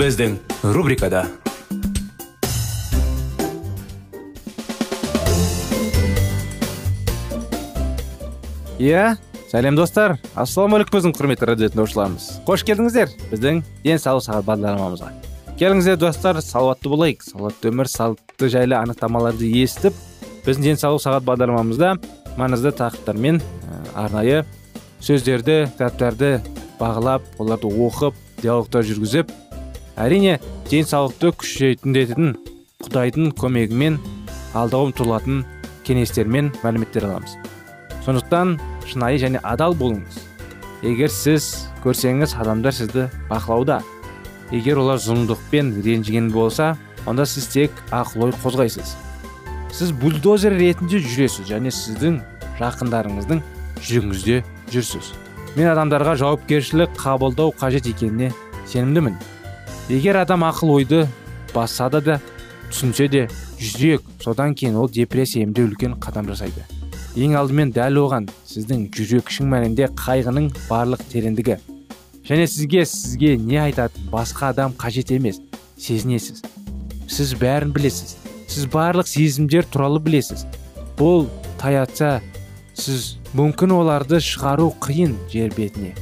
Біздің рубрикада иә сәлем достар ассалаумағалейкум біздің құрметті радио тыңдаушыларымыз қош келдіңіздер біздің денсаулық сағат бағдарламамызға келіңіздер достар салауатты болайық салауатты өмір салты жайлы анықтамаларды естіп біздің денсаулық сағат бағдарламамызда маңызды тақырыптармен арнайы сөздерді кітаптарды бағалап оларды оқып диалогтар жүргізіп әрине денсаулықты күшейтіндетін құдайдың көмегімен алға ұмтылатын кеңестермен мәліметтер аламыз. Сондықтан шынайы және адал болыңыз. Егер сіз көрсеңіз адамдар сізді бақылауда. Егер олар зұлымдықпен ренжіген болса онда сіз тек ақыл ой қозғайсыз. Сіз бульдозер ретінде жүресіз және сіздің жақындарыңыздың жүрегіңізде жүрсіз. Мен адамдарға жауапкершілік қабылдау қажет екеніне сенімдімін. Егер адам ақыл ойды бассада да түсінсе де жүрек содан кейін ол депрессия емдеу үлкен қадам жасайды. Ең алдымен дәл оған сіздің жүрек шын мәнінде қайғының барлық тереңдігі және сізге сізге не айтатын басқа адам қажет емес сезінесіз. Сіз бәрін білесіз. Сіз барлық сезімдер туралы білесіз. Бұл таятса сіз мүмкін оларды шығару қиын жер бетіне.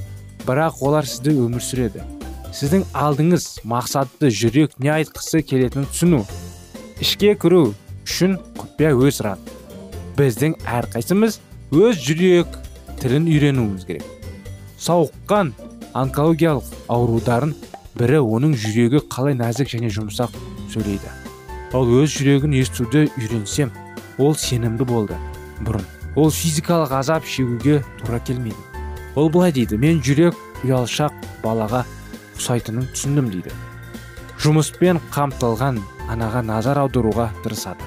Бірақ олар сізді өмір сүреді. Сіздің алдыңыз мақсатты жүрек не айтқысы келетінін түсіну ішке кіру үшін құпия өз рат біздің әрқайсымыз өз жүрек тілін үйренуіміз керек. Сауыққан онкологиялық аурударын бірі оның жүрегі қалай нәзік және жұмсақ сөйлейді. Ол өз жүрегін естуді үйренсем ол сенімді болды. Бұрын ол физикалық азап шегуге тура келмейді. Ол былай дейді мен жүрек ұялшақ балаға ұқсайтынын түсіндім дейді. Жұмыспен қамтылған анаға назар аударуға тырысады.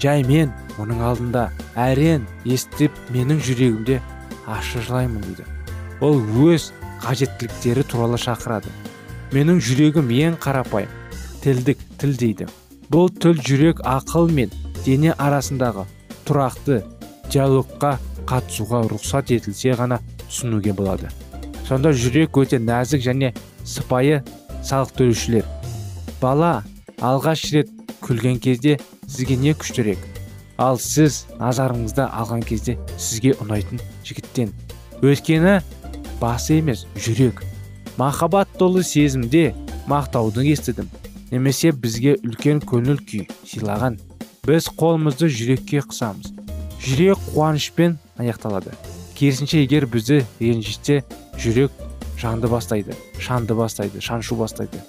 Жай мен оның алдында әрен естіп менің жүрегімде ащы жылаймын дейді. Ол өз қажеттіліктері туралы шақырады. Менің жүрегім ең қарапайым тілдік тіл дейді. Бұл тіл жүрек ақыл мен дене арасындағы тұрақты диалогқа қатысуға рұқсат етілсе ғана түсінуге болады. Сонда жүрек өте нәзік және сыпайы салық төлеушілер. Бала алғаш рет күлген кезде сізге не күштірек? Ал сіз назарыңызды алған кезде сізге ұнайтын жігіттен. Өйткені басы емес жүрек. Махаббат толы сезімде мақтауды естідім. Немесе бізге үлкен көңіл күй сыйлаған. Біз қолымызды жүрекке қысамыз. Жүрек қуанышпен аяқталады. Керісінше егер бізді ренжітсе жүрек жанды бастайды шанды бастайды шаншу бастайды.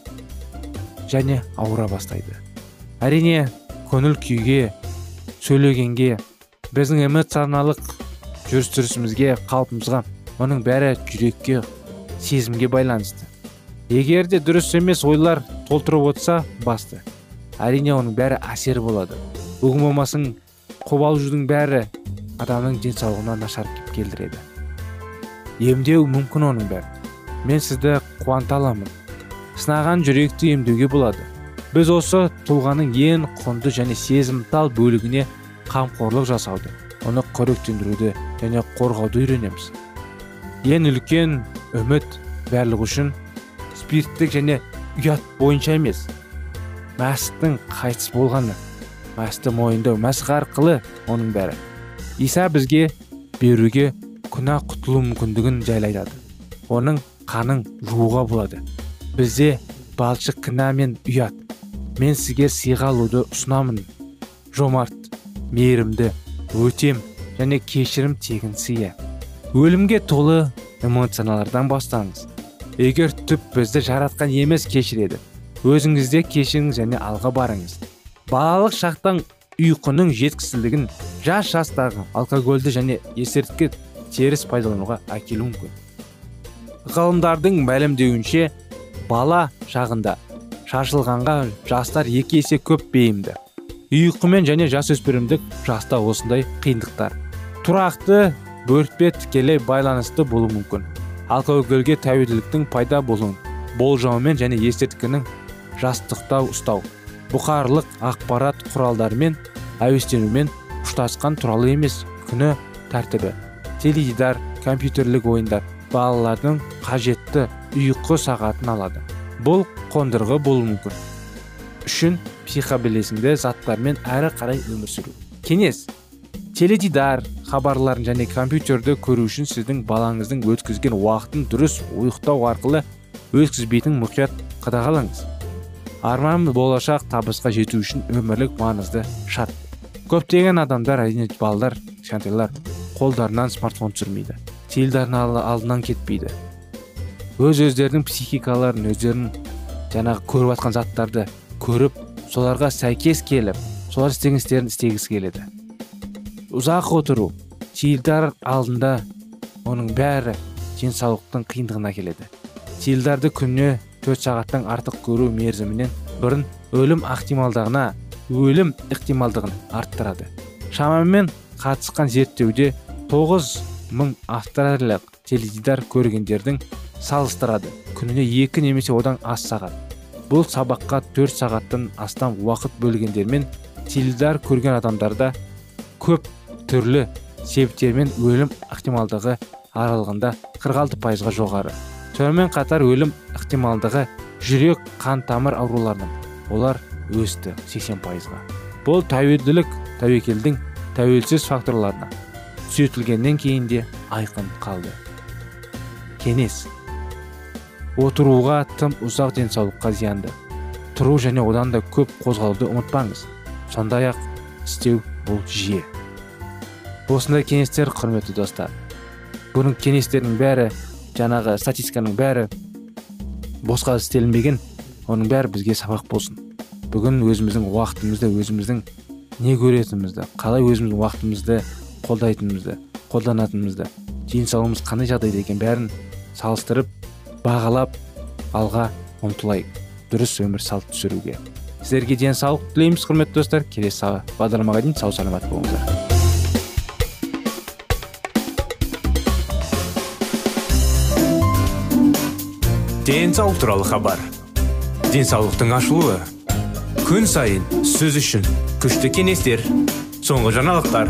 Және ауыра бастайды. Әрине көңіл күйге сөйлегенге біздің эмоционалдық жүріс тұрысымызге қалпымызға оның бәрі жүрекке сезімге байланысты. Егер де дұрыс емес ойлар толтырып отырса басты. Әрине оның бәрі әсер болады. Бүгін болмасың қобалжудың бәрі адамның денсаулығына нашар келтіреді. Емдеу мүмкін оның бәрі. Мен сізді қуанта аламын. Сынаған жүректі емдеуге болады. Біз осы тұлғаның ең құнды және сезімтал бөлігіне қамқорлық жасауды оны қоректендіруді және қорғауды үйренеміз. Ең үлкен үміт барлық үшін спирттік және ұят бойынша емес мәсттің қайтыс болғаны мәсті мойындау мәсіх арқылы оның бәрі. Иса бізге беруге күнә құтылу мүмкіндігін жайлы айтады оның қанын жууға болады. Бізде балшық кінә мен ұят. Мен сізге сыйға алуды ұсынамын. Жомарт мейірімді өтем және кешірім тегін сыйы өлімге толы эмоциялардан бастаңыз. Егер түп бізді жаратқан емес кешіреді өзіңізде кешіріңіз және алға барыңыз. Балалық шақтан ұйқының жеткісіздігін жас жастағы алкогольді және есірткі теріс пайдалануға әкелуі мүмкін. Ғалымдардың мәлімдеуінше бала шағында шашылғанға жастар екі есе көп бейімді. Ұйқымен және жасөспірімдік жаста осындай қиындықтар. Тұрақты бөртпе тікелей байланысты болуы мүмкін. Алкогольге тәуелділіктің пайда болуын болжаумен және есірткінің жастықтау ұстау бұқарлық ақпарат құралдарымен әуестенумен ұштасқан туралы емес күні тәртібі теледидар компьютерлік ойындар балалардың қажетті ұйқы сағатын алады. Бұл қондырғы болуы мүмкін. Үшін психобелесіңді заттармен әрі қарай өмір сүру. Кеңес теледидар хабарларын және компьютерді көру үшін сіздің балаңыздың өткізген уақытын дұрыс ұйықтау арқылы өткізбейтін мұқият қадағалаңыз. Арман болашақ табысқа жету үшін өмірлік маңызды шарт. Көптеген адамдар әрине балалар кішкентайлар қолдарынан смартфон түсірмейді. Теледидардың алдынан кетпейді. Өз өздерінің психикаларын өздерінің жаңағы көріп жатқан заттарды көріп соларға сәйкес келіп солар істеген істерін істегісі келеді. Ұзақ отыру теледидар алдында оның бәрі денсаулықтың қиындығына келеді. Теледидарды күніне төрт сағаттан артық көру мерзімінен бұрын өлім ықтималдығына өлім ықтималдығын арттырады. Шамамен қатысқан зерттеуде тоғыз мың австралиялық теледидар көргендердің салыстырады. Күніне екі немесе одан аз сағат. Бұл сабаққа төрт сағаттан астам уақыт бөлгендермен теледидар көрген адамдарда көп түрлі себептермен өлім ықтималдығы аралығында 46 пайызға жоғары. Сонымен қатар өлім ықтималдығы жүрек қан тамыр ауруларының олар өсті 80 пайызға. Бұл тәуелділік тәуекелдің тәуелсіз факторларына түзетілгеннен кейін де айқын қалды. Кеңес. Отыруға тым ұзақ денсаулыққа зиянды. Тұру және одан да көп қозғалуды ұмытпаңыз. Сондай ақ істеу бұл жиі. Осындай кеңестер құрметті достар. Бұның кеңестерінің бәрі жаңағы статистиканың бәрі босқа істелінбеген. Оның бәрі бізге сабақ болсын. Бүгін өзіміздің уақытымызды өзіміздің не көретінімізді қалай өзіміздің уақытымызды қолдайтынымызды қолданатынымызды денсаулығымыз қандай жағдайда екен бәрін салыстырып бағалап алға ұмтылайық. Дұрыс өмір салт түсіруге. Сіздерге денсаулық тілейміз құрметті достар. Келесі бағдарламаға дейін сау саламат болыңыздар. Денсаулық туралы хабар. Денсаулықтың ашылуы. Күн сайын сөз үшін күшті кеңестер соңғы жаңалықтар.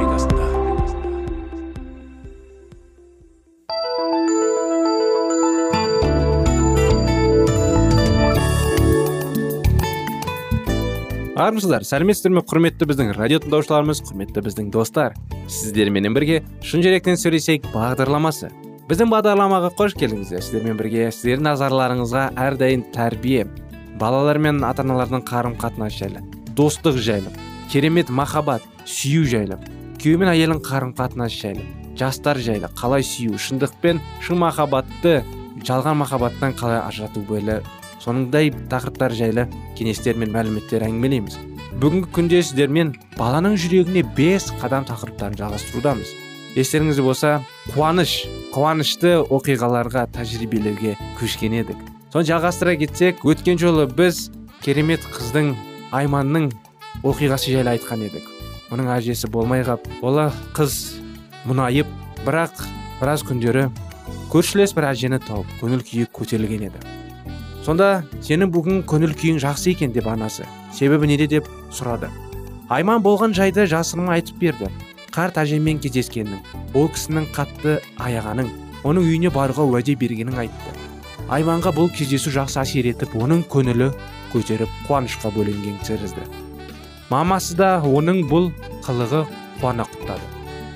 Армысыздар сәлеметсіздер ме? Құрметті біздің радио тыңдаушыларымыз құрметті біздің достар. Сіздерменен бірге шын жүректен сөйлесейік бағдарламасы. Біздің бағдарламаға қош келдіңіздер. Сіздермен бірге сіздердің назарларыңызға әрдайым тәрбие. Балалар мен ата аналардың қарым қатынас жайлы достық жайлы керемет махаббат сүю жайлы күйеу мен әйелдің қарым қатынасы жайлы жастар жайлы қалай сүю шындық пен шын махаббатты жалған махаббаттан қалай ажырату сондай тақырыптар жайлы кеңестер мен мәліметтер әңгімелейміз. Бүгінгі күнде сіздермен баланың жүрегіне бес қадам тақырыптарын жалғастырудамыз. Естеріңізде болса қуаныш қуанышты оқиғаларға тәжірибелерге көшкен едік. Соны жалғастыра кетсек өткен жолы біз керемет қыздың айманның оқиғасы жайлы айтқан едік. Оның әжесі болмай қап ола қыз мұнайып бірақ біраз күндері көршілес бір әжені тауып көңіл күйі көтерілген еді. Сонда сенің бүгін көңіл күйің жақсы екен деп анасы. Себебі неде деп сұрады. Айман болған жайды жасырмай айтып берді. Қарт әжеммен кездескенін ол кісінің қатты аяғанын оның үйіне баруға уәде бергенін айтты. Айманға бұл кездесу жақсы әсер етіп оның көңілі көтеріп қуанышқа бөленген тәрізді. Мамасы да оның бұл қылығы қуана құптады.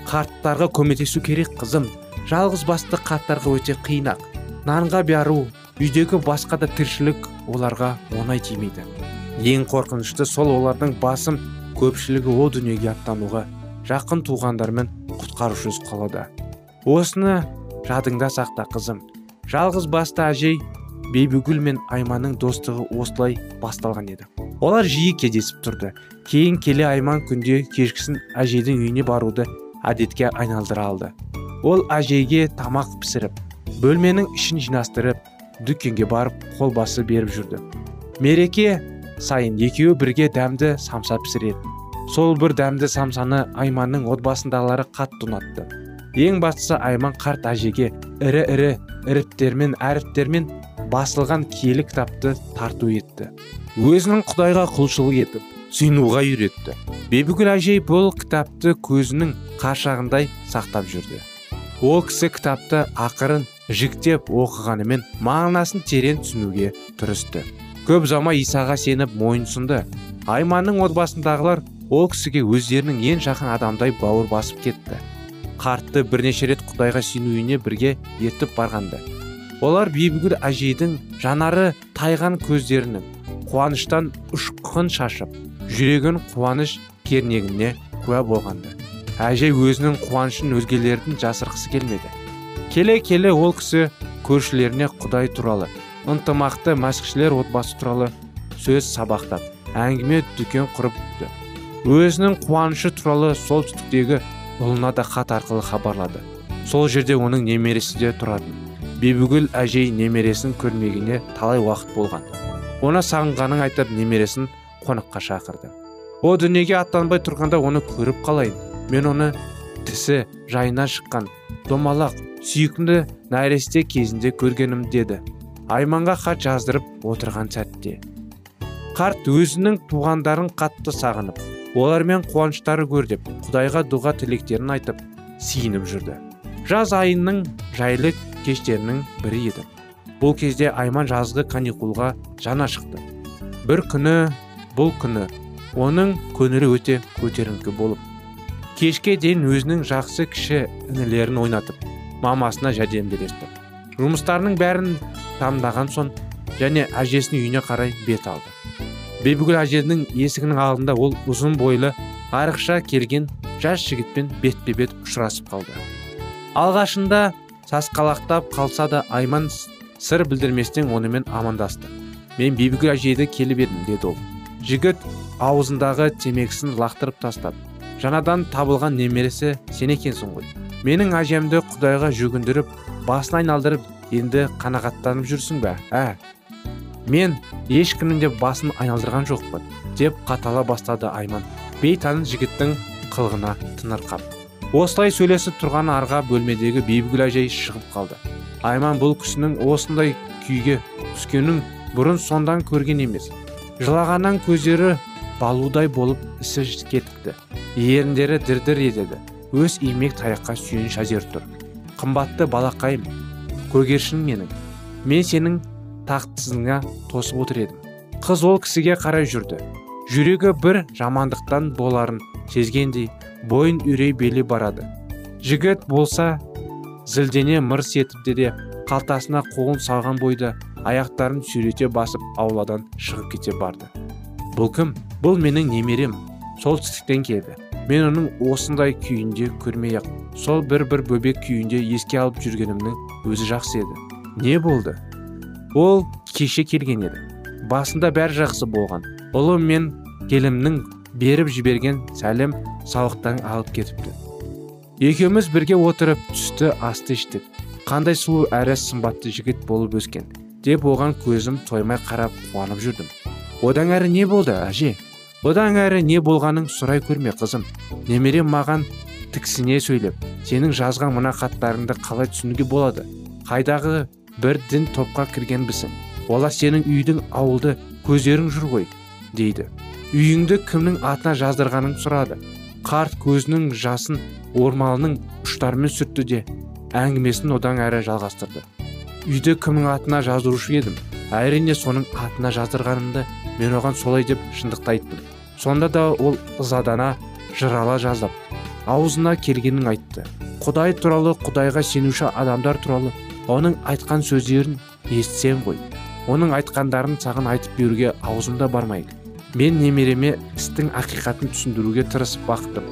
Қарттарға көмектесу керек қызым. Жалғыз басты қарттарға өте қиын ақ. Нанға бару үйдегі басқа да тіршілік оларға оңай тимейді. Ең қорқынышты сол олардың басым көпшілігі о дүниеге аттануға жақын туғандармен құтқарушысыз қалады осыны жадыңда сақта қызым. Жалғыз басты әжей бибігүл мен айманның достығы осылай басталған еді. Олар жиі кездесіп тұрды. Кейін келе айман күнде кешкісін әжейдің үйіне баруды әдетке айналдыра алды. Ол әжейге тамақ пісіріп бөлменің ішін жинастырып дүкенге барып қол басы беріп жүрді. Мереке сайын екеуі бірге дәмді самса пісіретін сол бір дәмді самсаны айманның отбасындағылары қатты ұнатты. Ең бастысы айман қарт әжеге ірі ірі іріптермен әріптермен басылған киелі кітапты тарту етті. Өзінің құдайға құлшылық етіп сүйінуға үйретті. Бибігүл әжей бұл кітапты көзінің қаршағындай сақтап жүрді. Ол кісі кітапты ақырын жіктеп оқығанымен мағынасын терең түсінуге тырысты. Көп ұзамай исаға сеніп мойынсұнды айманның отбасындағылар ол кісіге өздерінің ең жақын адамдай бауыр басып кетті. Қартты бірнеше рет құдайға сену бірге ертіп барғанды. Олар бибігүл әжейдің жанары тайған көздерінің қуаныштан ұшқын шашып жүрегін қуаныш кернегіне куә болғанды. Әжей өзінің қуанышын өзгелердің жасырғысы келмеді. Келе келе ол кісі көршілеріне құдай туралы ынтымақты мәсіхшілер отбасы туралы сөз сабақтап әңгіме дүкен құрып өзінің қуанышы туралы солтүстіктегі ұлына да хат арқылы хабарлады. Сол жерде оның немересі де тұратын. Бибігүл әжей немересін көрмегеніне талай уақыт болған. Оны сағынғанын айтып немересін қонаққа шақырды. О дүниеге аттанбай тұрғанда оны көріп қалайын. Мен оны тісі жайынан шыққан домалақ сүйкімді нәресте кезінде көргенім деді. Айманға хат жаздырып отырған сәтте. Қарт өзінің туғандарын қатты сағынып олармен қуаныштары көр деп құдайға дұға тілектерін айтып сиініп жүрді. Жаз айының жайлы кештерінің бірі еді. Бұл кезде айман жазғы каникулға жана шықты бір күні бұл күні оның көңілі өте көтеріңкі болып кешке дейін өзінің жақсы кіші інілерін ойнатып мамасына жәрдемдесті жұмыстарының бәрін тамдаған соң және әжесінің үйіне қарай бет алды. Бибігүл әженің есігінің алдында ол ұзын бойлы арықша келген жас жігітпен бетпе бет ұшырасып қалды. Алғашында сасқалақтап қалса да айман сыр білдірместен онымен амандасты. Мен бибігүл әжейді келіп едім деді ол. Жігіт аузындағы темекісін лақтырып тастап жаңадан табылған немересі сен екенсің ғой менің әжемді құдайға жүгіндіріп басын айналдырып енді қанағаттанып жүрсің бе? Ә? Мен ешкімнің де басын айналдырған жоқпын деп қатала бастады айман бейтаныс жігіттің қылғына тынырқап. Осылай сөйлесіп тұрған арға бөлмедегі бибігүл әжей шығып қалды. Айман бұл кісінің осындай күйге түскенін бұрын сондан көрген емес. Жылағаннан көздері балудай болып ісі кетіпті. Еріндері дір-дір етеді. Өз имек таяққа сүйеніш әзер тұр. Қымбатты балақайым көгершін менің. Мен сенің тақтысыңа тосып отыр едім қыз ол кісіге қарай жүрді. Жүрегі бір жамандықтан боларын сезгендей бойын үрей беле барады. Жігіт болса зілдене мырс етіпті де қалтасына қолын салған бойда аяқтарын сүйрете басып ауладан шығып кете барды. Бұл кім? Бұл менің немерем. Солтүстіктен келді мен оның осындай күйінде көрмей ақ сол бір бір бөбек күйінде еске алып жүргенімнің өзі жақсы еді. Не болды? Ол кеше келген еді. Басында бәрі жақсы болған. Ұлым мен келімнің беріп жіберген сәлем сауықтан алып кетіпті. Екеуміз бірге отырып түсті асты іштік. Қандай сұлу әрі сымбатты жігіт болып өскен деп оған көзім тоймай қарап қуанып жүрдім. Одан әрі не болды әже? Одан әрі не болғанын сұрай көрме қызым. Немерем маған тіксіне сөйлеп сенің жазған мына хаттарыңды қалай түсінуге болады? Қайдағы бір дін топқа кіргенбісің. Олар сенің үйдің ауылды көздерің жүр ғой дейді. Үйіңді кімнің атына жаздырғанын сұрады. Қарт көзінің жасын ормалының ұштарымен сүртті де әңгімесін одан әрі жалғастырды үйді кімнің атына жаздырушы едім? Әрине соның атына жаздырғанымды мен оған солай деп шындықты айттым. Сонда да ол ызадана жырала жаздап аузына келгенін айтты. Құдай туралы құдайға сенуші адамдар туралы оның айтқан сөздерін естісем ғой. Оның айтқандарын саған айтып беруге аузым да бармайды. Мен немереме істің ақиқатын түсіндіруге тырысып бақтым.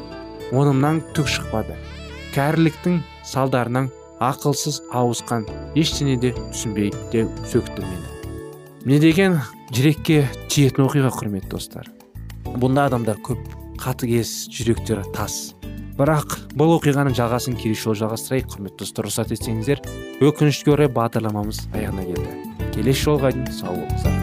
Онымнан түк шықпады. Кәріліктің салдарынан ақылсыз ауысқан ештеңе де түсінбей де сөкті мені. Не деген жүрекке тиетін оқиға құрметті достар. Бұнда адамдар көп қатыгез жүректері тас. Бірақ бұл оқиғаның жалғасын келесі жолы жалғастырайық құрметті достар. Рұқсат етсеңіздер өкінішке орай бағдарламамыз аяғына келді. Келесі жолға дейін сау болыңыздар.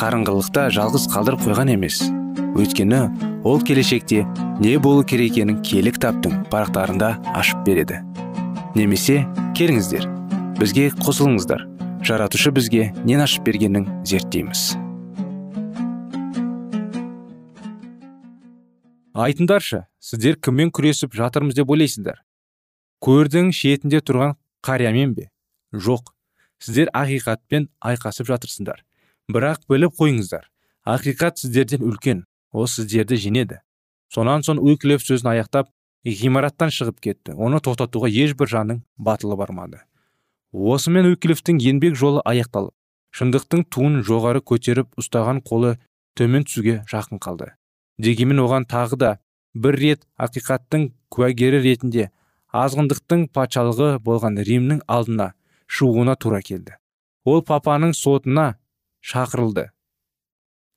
қарыңғылықта жалғыз қалдырып қойған емес. Өйткені ол келешекте не болу керек екенін киелі кітаптың парақтарында ашып береді. Немесе келіңіздер бізге қосылыңыздар. Жаратушы бізге нен ашып бергенін зерттейміз. Айтыңдаршы сіздер кіммен күресіп жатырмыз деп ойлайсыздар? Көрдің шетінде тұрған қариямен бе? Жоқ сіздер ақиқатпен айқасып жатырсыңдар бірақ біліп қойыңыздар ақиқат сіздерден үлкен ол сіздерді жеңеді. Сонан соң уиклев сөзін аяқтап ғимараттан шығып кетті. Оны тоқтатуға ешбір жанның батылы бармады. Осымен уиклифтің еңбек жолы аяқталып шындықтың туын жоғары көтеріп ұстаған қолы төмен түсуге жақын қалды. Дегенмен оған тағы да бір рет ақиқаттың куәгері ретінде азғындықтың патшалығы болған римнің алдына шығуына тура келді. Ол папаның сотына шақырылды.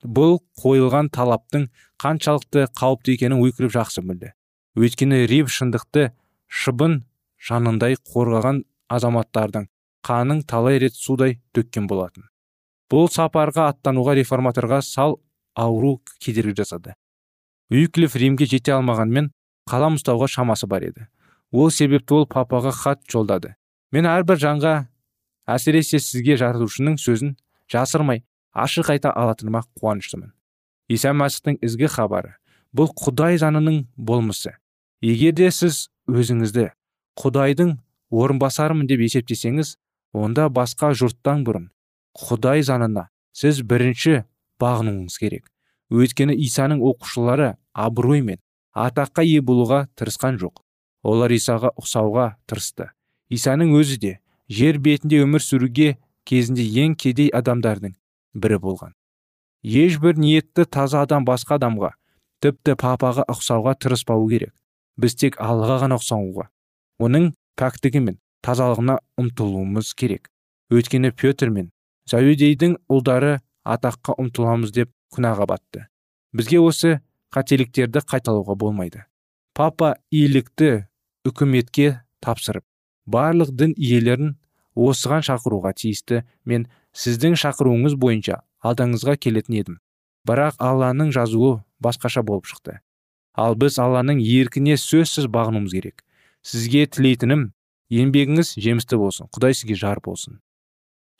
Бұл қойылған талаптың қаншалықты қауіпті екенін уйклиф жақсы білді. Өйткені рим шындықты шыбын жанындай қорғаған азаматтардың қанын талай рет судай төккен болатын. Бұл сапарға аттануға реформаторға сал ауру кедергі жасады. Уйклиф римге жете алмағанмен қалам ұстауға шамасы бар еді. Ол себепті ол папаға хат жолдады. Мен әрбір жанға әсіресе сізге жаратушының сөзін жасырмай ашық айта алатыныма қуаныштымын. Иса мәсіхтің ізгі хабары бұл құдай жанының болмысы. Егер де сіз өзіңізді құдайдың орынбасарымын деп есептесеңіз онда басқа жұрттан бұрын құдай занына сіз бірінші бағынуыңыз керек. Өйткені исаның оқушылары абырой мен атаққа ие болуға тырысқан жоқ. Олар исаға ұқсауға тырысты. Исаның өзі де жер бетінде өмір сүруге кезінде ең кедей адамдардың бірі болған. Ешбір ниетті таза адам басқа адамға тіпті папаға ұқсауға тырыспауы керек. Біз тек аллаға ғана ұқсауға оның пәктігі мен тазалығына ұмтылуымыз керек. Өйткені петр мен зәуедейдің ұлдары атаққа ұмтыламыз деп күнәға батты. Бізге осы қателіктерді қайталауға болмайды. Папа иелікті үкіметке тапсырып барлық дін иелерін осыған шақыруға тиісті мен сіздің шақыруыңыз бойынша алдыңызға келетін едім. Бірақ алланың жазуы басқаша болып шықты. Ал біз алланың еркіне сөзсіз бағынуымыз керек. Сізге тілейтінім еңбегіңіз жемісті болсын құдай сізге жар болсын.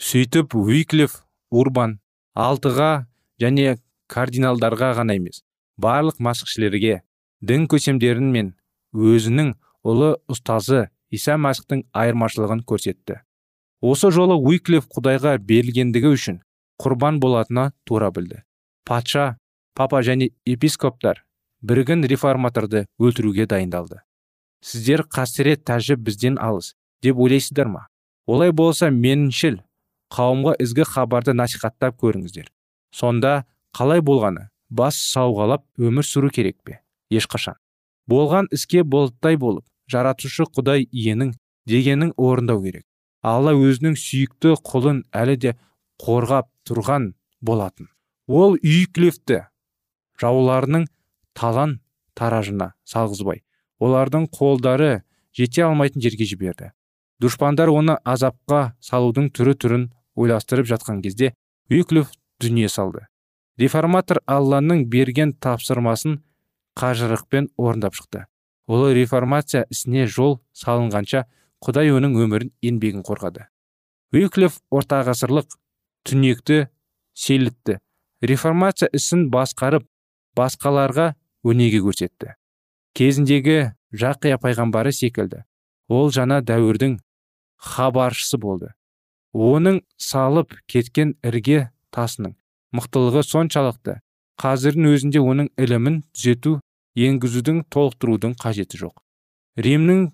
Сөйтіп уиклиф урбан алтыға және кардиналдарға ғана емес барлық масқішілерге дін көсемдерін мен өзінің ұлы ұстазы иса мәсіхтің айырмашылығын көрсетті. Осы жолы уиклиф құдайға берілгендігі үшін құрбан болатына тура білді. Патша папа және епископтар бірігін реформаторды өлтіруге дайындалды. Сіздер қасірет тәжі бізден алыс деп ойлайсыздар ма? Олай болса меніңшіл қауымға ізгі хабарды насихаттап көріңіздер. Сонда қалай болғаны бас сауғалап өмір сүру керек пе? Ешқашан. Болған іске болттай болып жаратушы құдай иенің дегенін орындау керек. Алла өзінің сүйікті құлын әлі де қорғап тұрған болатын. Ол үйіклефті жауларының талан таражына салғызбай. Олардың қолдары жете алмайтын жерге жіберді. Дұшпандар оны азапқа салудың түрі түрін ойластырып жатқан кезде үйіклев дүние салды. Реформатор алланың берген тапсырмасын қажырықпен орындап шықты. Ұлы реформация ісіне жол салынғанша құдай оның өмірін еңбегін қорғады. Уиклиф ортағасырлық түнекті селітті реформация ісін басқарып басқаларға өнеге көрсетті. Кезіндегі жақия пайғамбары секілді. Ол жаңа дәуірдің хабаршысы болды. Оның салып кеткен ірге тасының мықтылығы соншалықты қазірдің өзінде оның ілімін түзету енгізудің толықтырудың қажеті жоқ. Римнің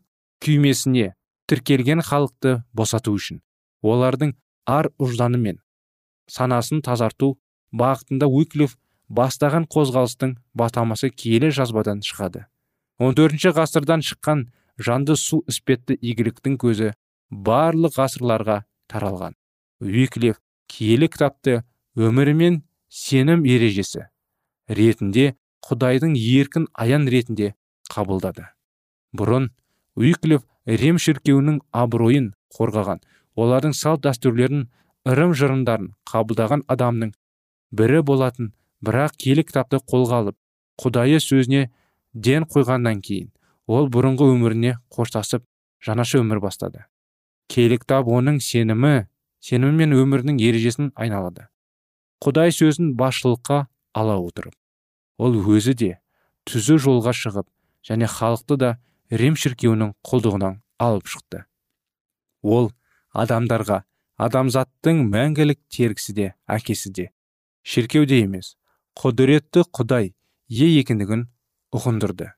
күймесіне тіркелген халықты босату үшін. Олардың ар ұжданы мен санасын тазарту бағытында уиклиф бастаған қозғалыстың батамасы киелі жазбадан шығады. 14 ғасырдан шыққан жанды су іспетті игіліктің көзі барлық ғасырларға таралған. Уиклиф киелі кітапты өмірі мен сенім ережесі ретінде құдайдың еркін аян ретінде қабылдады. Бұрын уиклиф рим шіркеуінің абыройын қорғаған. Олардың салт дәстүрлерін ырым жырындарын қабылдаған адамның бірі болатын бірақ киелі кітапты қолға алып құдайы сөзіне ден қойғаннан кейін ол бұрынғы өміріне қоштасып жаңаша өмір бастады. Киелі кітап оның сенімі сенімі мен өмірінің ережесін айналады. Құдай сөзін басшылыққа ала отырып ол өзі де түзу жолға шығып және халықты да рим шіркеуінің құлдығынан алып шықты. Ол адамдарға адамзаттың мәңгілік теркісі де әкесі де шіркеуде емес құдіретті құдай ие екендігін ұғындырды.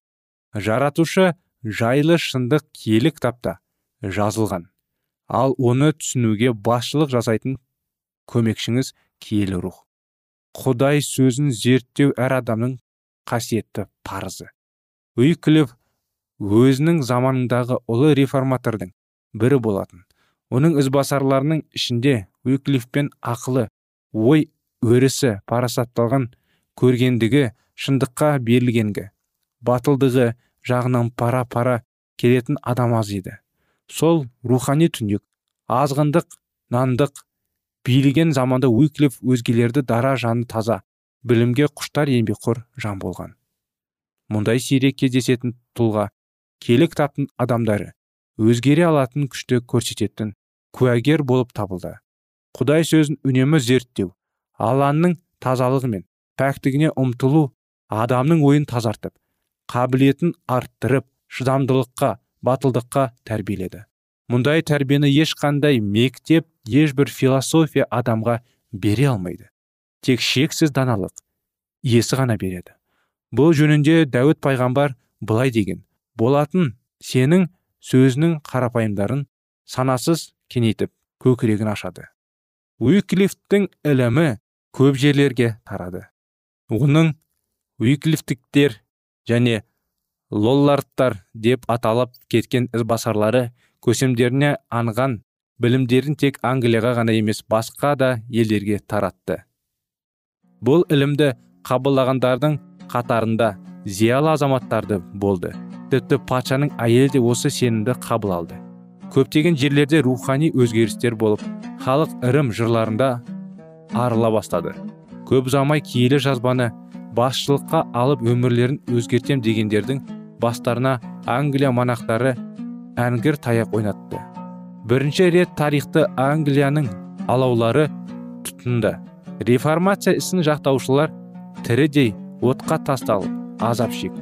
Жаратушы жайлы шындық киелі кітапта жазылған. Ал оны түсінуге басшылық жасайтын көмекшіңіз киелі рух. Құдай сөзін зерттеу әр адамның қасиетті парызы. Өзінің заманындағы ұлы реформатордың бірі болатын. Оның ізбасарларының ішінде уиклифпен ақылы ой өрісі парасатталған көргендігі шындыққа берілгенгі батылдығы жағынан пара пара келетін адам аз еді. Сол рухани түнек азғындық нандық билеген заманда уиклиф өзгелерді дара жаны таза білімге құштар еңбекқор жан болған. Мұндай сирек кездесетін тұлға келі кітаптың адамдары өзгере алатын күшті көрсететін куәгер болып табылды. Құдай сөзін үнемі зерттеу алланың тазалығы мен пәктігіне ұмтылу адамның ойын тазартып қабілетін арттырып шыдамдылыққа батылдыққа тәрбиеледі. Мұндай тәрбиені ешқандай мектеп ешбір философия адамға бере алмайды. Тек шексіз даналық иесі ғана береді. Бұл жөнінде дәуіт пайғамбар былай деген болатын сенің сөзінің қарапайымдарын санасыз кеңейтіп көкірегін ашады. Уиклифтің ілімі көп жерлерге тарады. Оның уиклифтіктер және лоллардтар деп аталып кеткен ізбасарлары көсемдеріне анған білімдерін тек англияға ғана емес басқа да елдерге таратты. Бұл ілімді қабылдағандардың қатарында зиялы азаматтарды болды. Тіпті патшаның әйелі де осы сенімді қабыл алды. Көптеген жерлерде рухани өзгерістер болып халық ырым жырларында арыла бастады. Көп ұзамай киелі жазбаны басшылыққа алып өмірлерін өзгертем дегендердің бастарына англия монахтары әңгір таяқ ойнатты. Бірінші рет тарихты англияның алаулары тұтынды. Реформация ісін жақтаушылар тірідей отқа тасталып азап шекті.